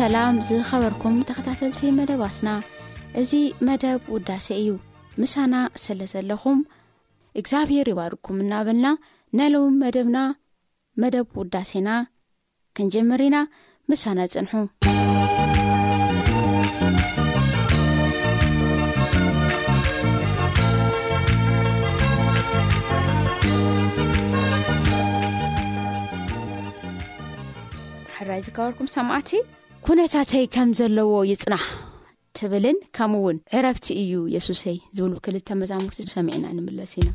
ሰላም ዝኸበርኩም ተኸታተልቲ መደባትና እዚ መደብ ውዳሴ እዩ ምሳና ስለ ዘለኹም እግዚኣብሔር ይባርኩም እናበልና ናለው መደብና መደብ ውዳሴና ክንጀምር ኢና ምሳና ፅንሑ ሕራይ ዝከበርኩም ማቲ ሁነታተይ ከም ዘለዎ ይፅናሕ ትብልን ከምኡ እውን ዕረፍቲ እዩ የሱሰይ ዝብሉ ክልተ መዛሙርቲ ሰሚዕና ንምለስ ኢና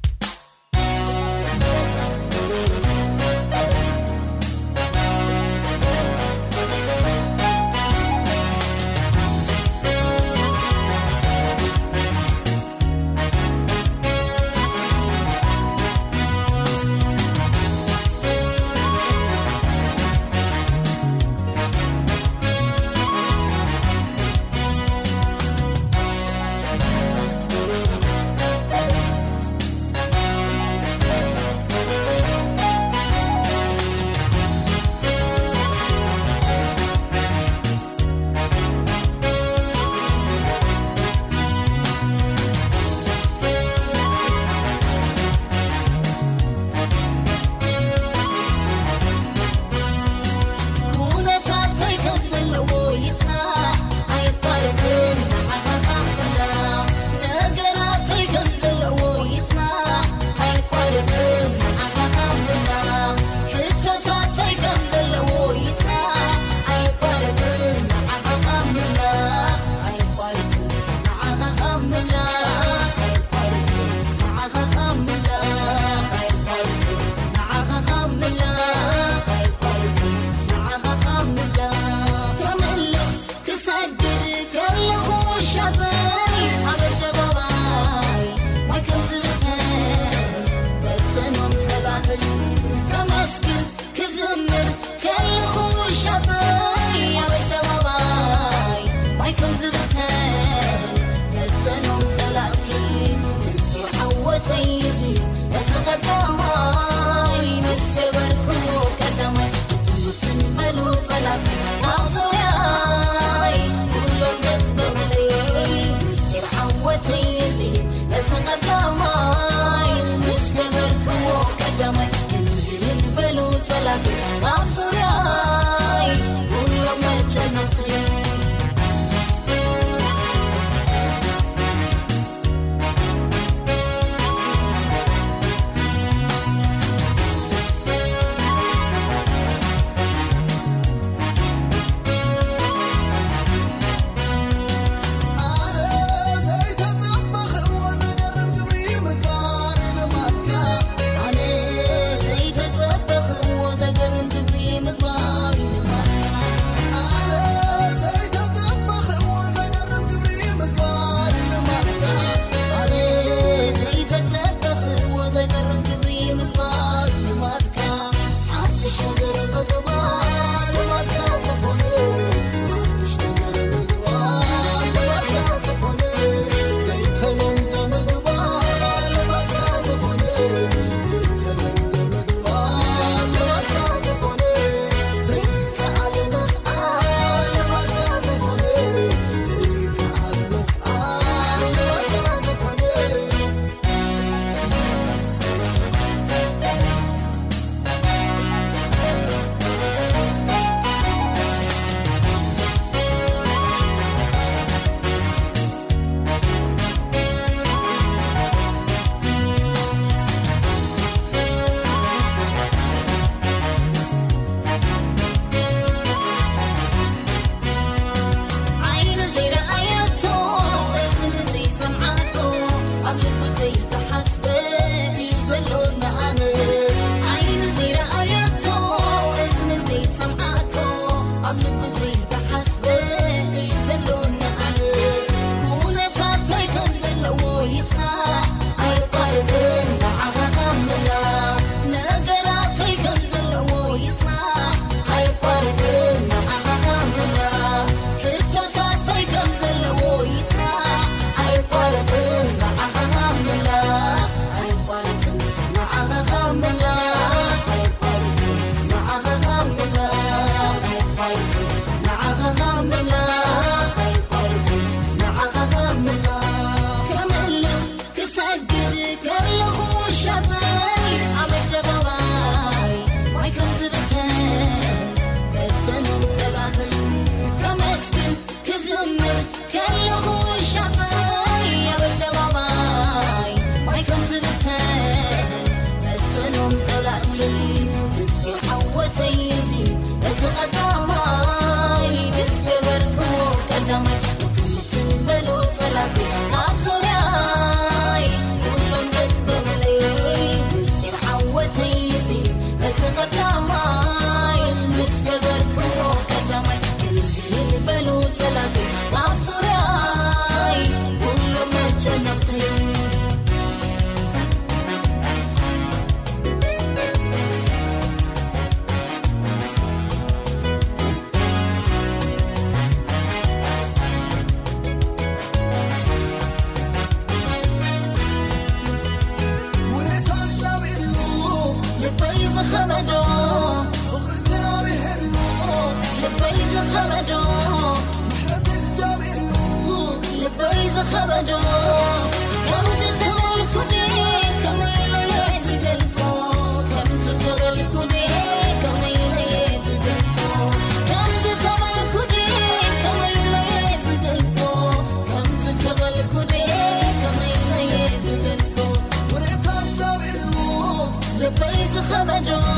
بيز خمجو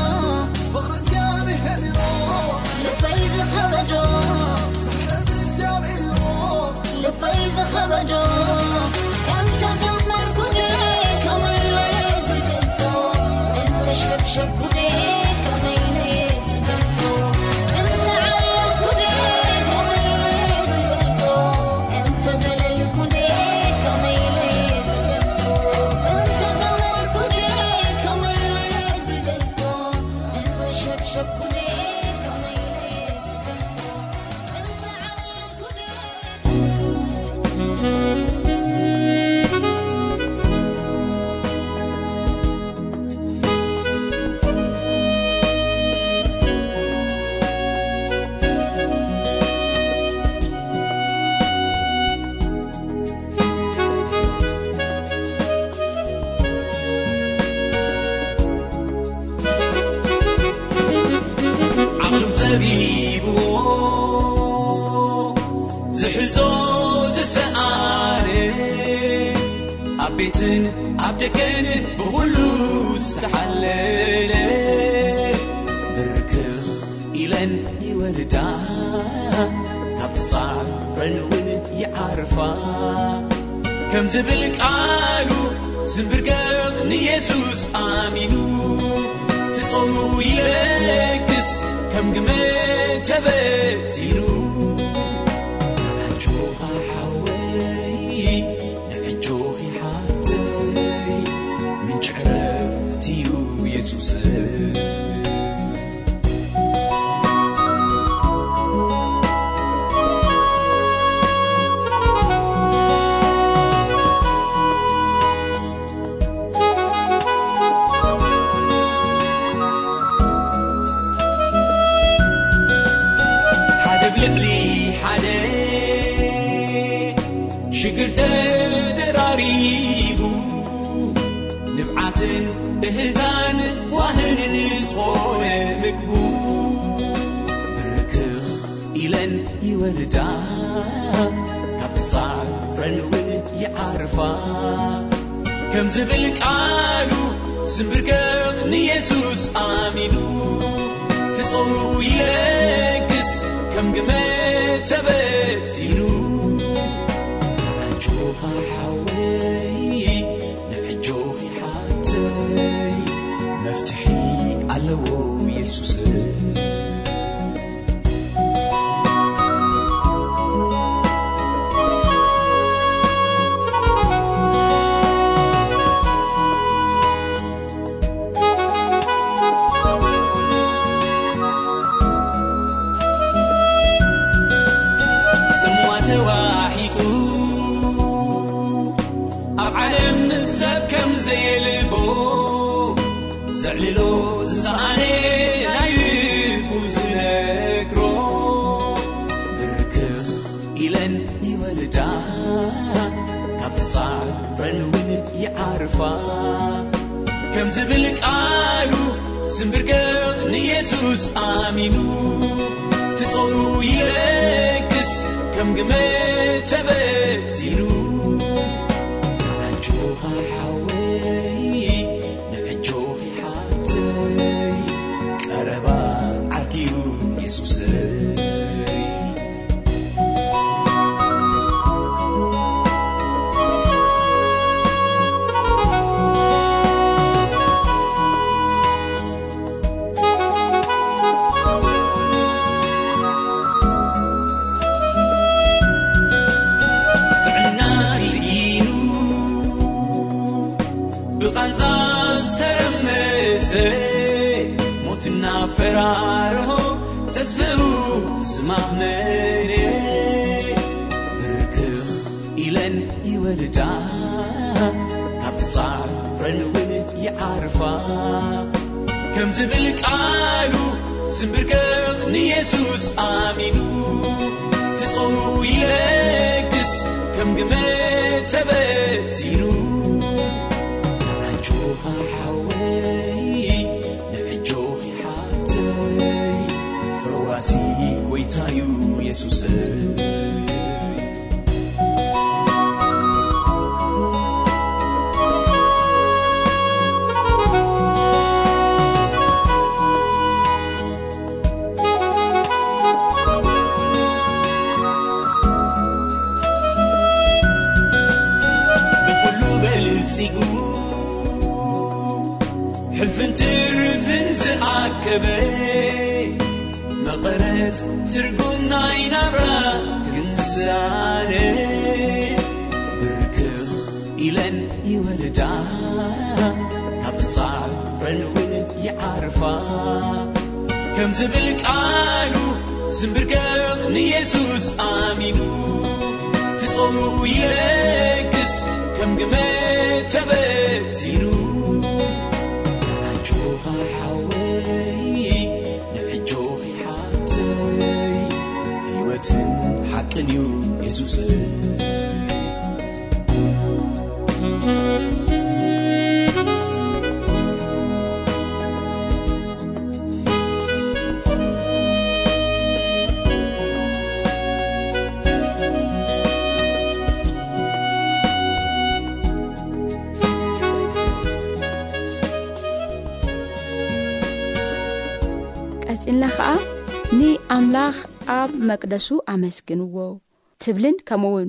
ዝብልቃሉ ዝምብርከኽ ንየሱስ ኣሚኑ ትጽሩ ይረግስ ከም ግመ ተበቲኑ وميسس znbrkე ንyesus aმin tწლ irks keმ gm ዝብልቃሉ ስምብርከቕ ንየሱስ ኣሚኑ ትጾሩ ይለግስ ከም ግመ ተበቲኑ ካናጆኻ ሓወይ ንዕጆኺሓትወይ ሕሩዋሲ ጐይታዩ የሱስ ኢለን ይወለዳ ካብ ትፃሩረልው ይዓርፋ ከም ዝብል ቃሉ ስምብርገቕ ንየሱስ ኣሚሙ ትጽሩ የግስ ከም ግመ ተበቲኑ ናጆፋሓወይ ንዕጆፊሓተወይ ህወትን ሓቅን እዩ የሱስብ ቀጺና ኸዓ ንኣምላኽ ኣብ መቅደሱ ኣመስግንዎ ትብልን ከምኡውን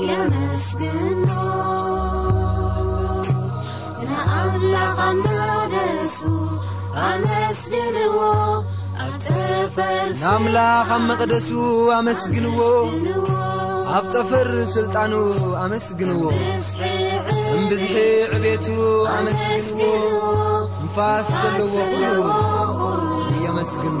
ንኣምላኽ ኣብ መቕደሱ ኣመስግንዎ ኣብ ጠፈር ስልጣኑ ኣመስግንዎ እምብዝሒ ዕብቱ ኣመስግንዎ ትንፋስ ከደወቕሉ የመስግኖ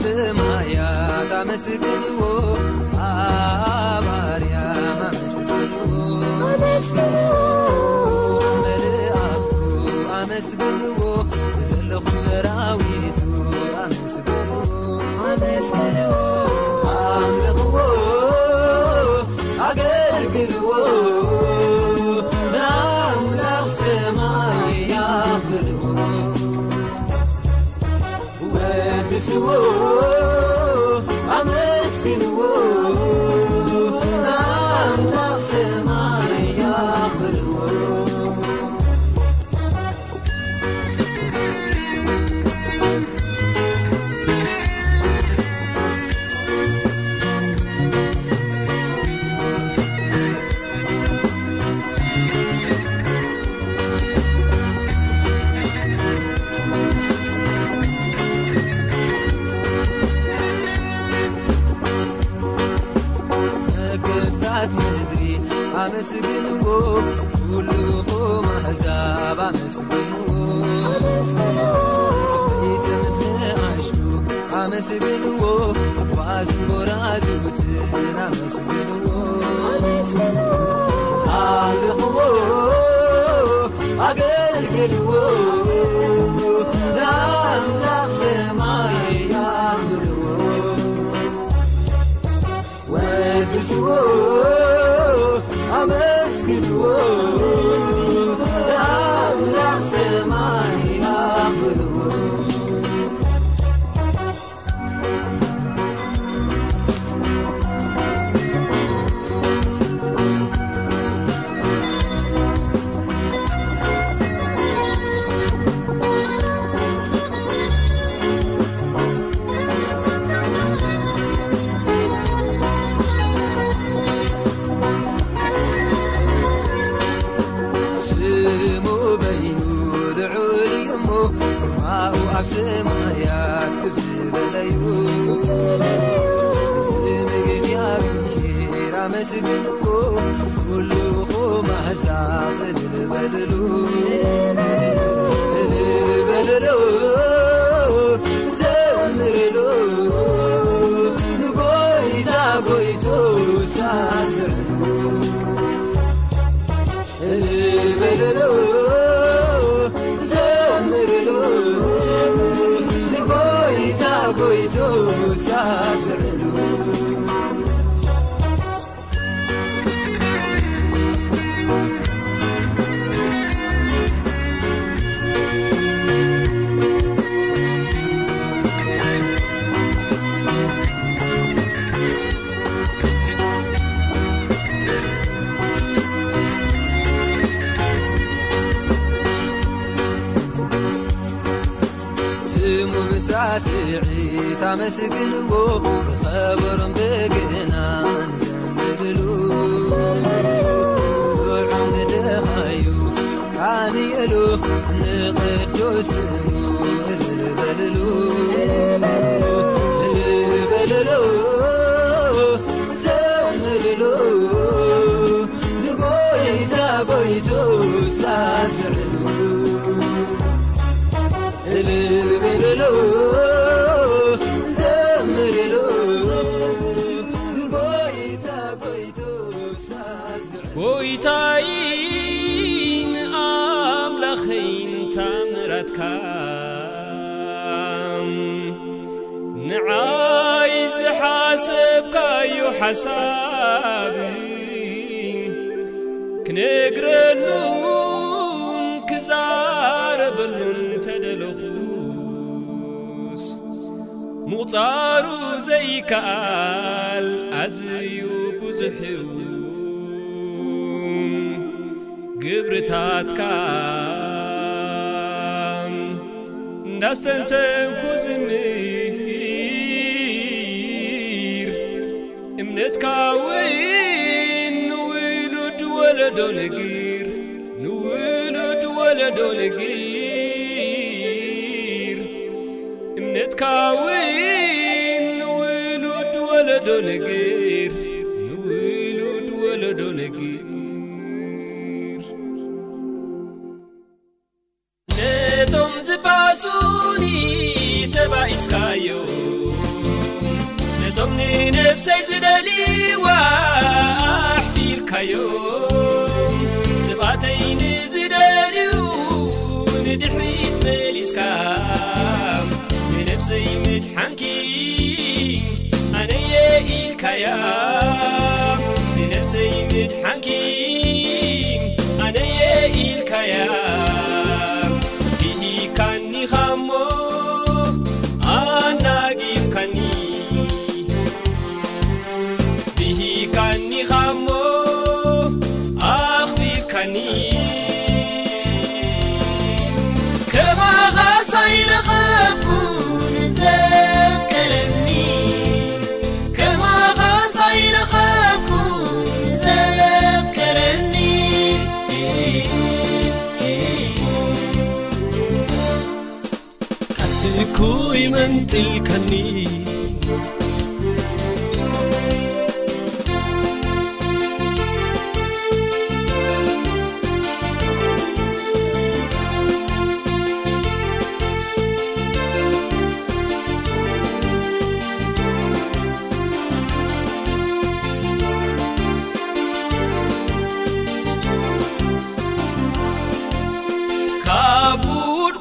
ስማያት ኣመስግዎ ኣባርያ ኣመስገዎመርኣፍቱ ኣመስግልዎ ዘለኹም ሰራዊቱ ኣመስገዎ مزب مسن وزرزت ساسل ዎ خر زز لق ሓሳብ ክነግረኑን ክዛረበሉም ተደለኹስ ምቕፃሩ ዘይከኣል ኣዝዩ ብዙሕ ግብሪታትካ እንዳስተንተንኩዝም ንሉ ወለ ርእምትkይ ሉ ወለዶ ግር ሰይ ዝደሊዋኣሕፊርካዮ ዝፋተይን ዝደልዩ ንድሒት መሊስካ ፍሰይ ዝድሓንኪ ኣነየ ኢልካያ ሰይ ዝድሓንኪ ኣነየ ኢልካያ kabud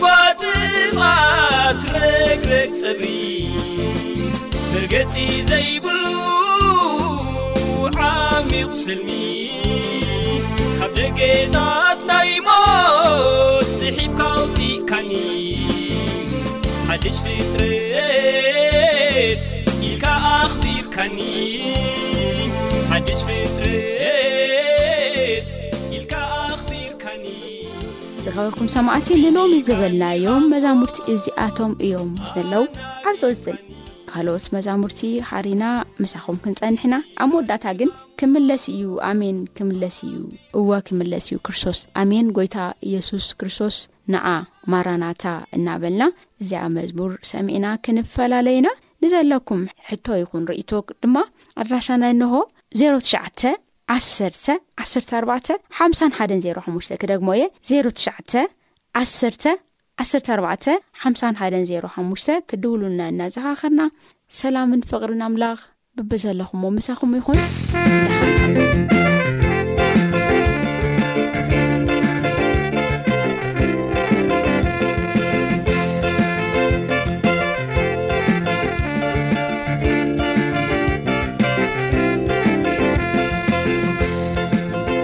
batilatrere กสม i ገፂ ዘይብሉ ዓሚቑ ስልሚ ካብደጌታት ናይሞት ዝሒብካውፂእ ካኒ 1ሽ ፍረት ኢልካ ኣኽቢር ኒሽፍኣቢ ዝኸበርኩም ሰማዕቲ ንኖሚ ዝበልናዮም መዛሙርቲ እዚኣቶም እዮም ዘለዉ ዓብፅቕፅን ሃልኦት መዛሙርቲ ሓሪና መሳኹም ክንፀኒሕና ኣብ መወዳእታ ግን ክምለስ እዩ ኣሜን ክምለስ እዩ እዋ ክምለስ እዩ ክርስቶስ ኣሜን ጎይታ ኢየሱስ ክርስቶስ ንኣ ማራናታ እናበልና እዚኣ መዝሙር ሰሚዒና ክንፈላለዩና ንዘለኩም ሕቶ ይኹን ርእቶ ድማ ኣድራሻና ንሆ ዜትሽዓ 1 1ኣባ ሓ 1 ዜሓሽ ክደግሞ እየ ዜትሸዓ ዓ0ተ ዓ04 5105 ክድውሉና እናዝሓኸርና ሰላምን ፍቕሪን ኣምላኽ ብብዘለኹምዎ መሳኹሙ ይኹን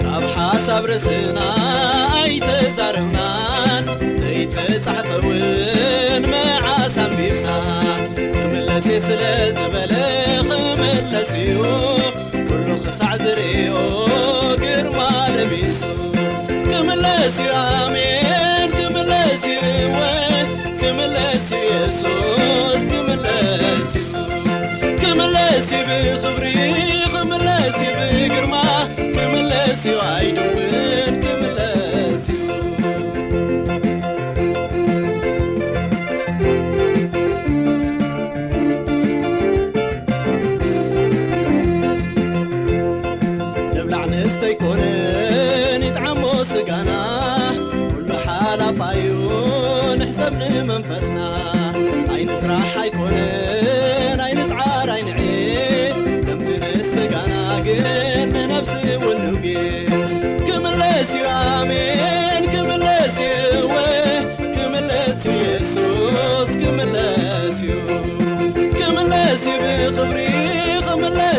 ናብ ሓብ ርስብና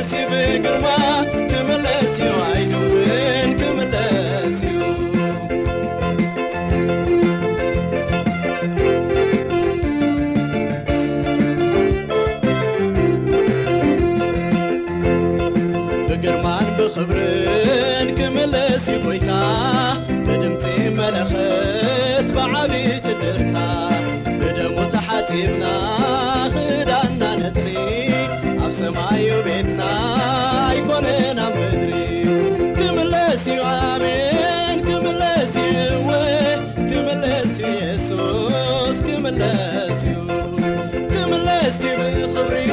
ር ዩ ይውን ዩብግርማን ብክብርን ክምለስ ኮይታ ብድምፂ መለክት ብዓብ ጭድርታት ብደሙ ተሓፂብና نمدركملاس عمين كملاس كماس يسوس كاخر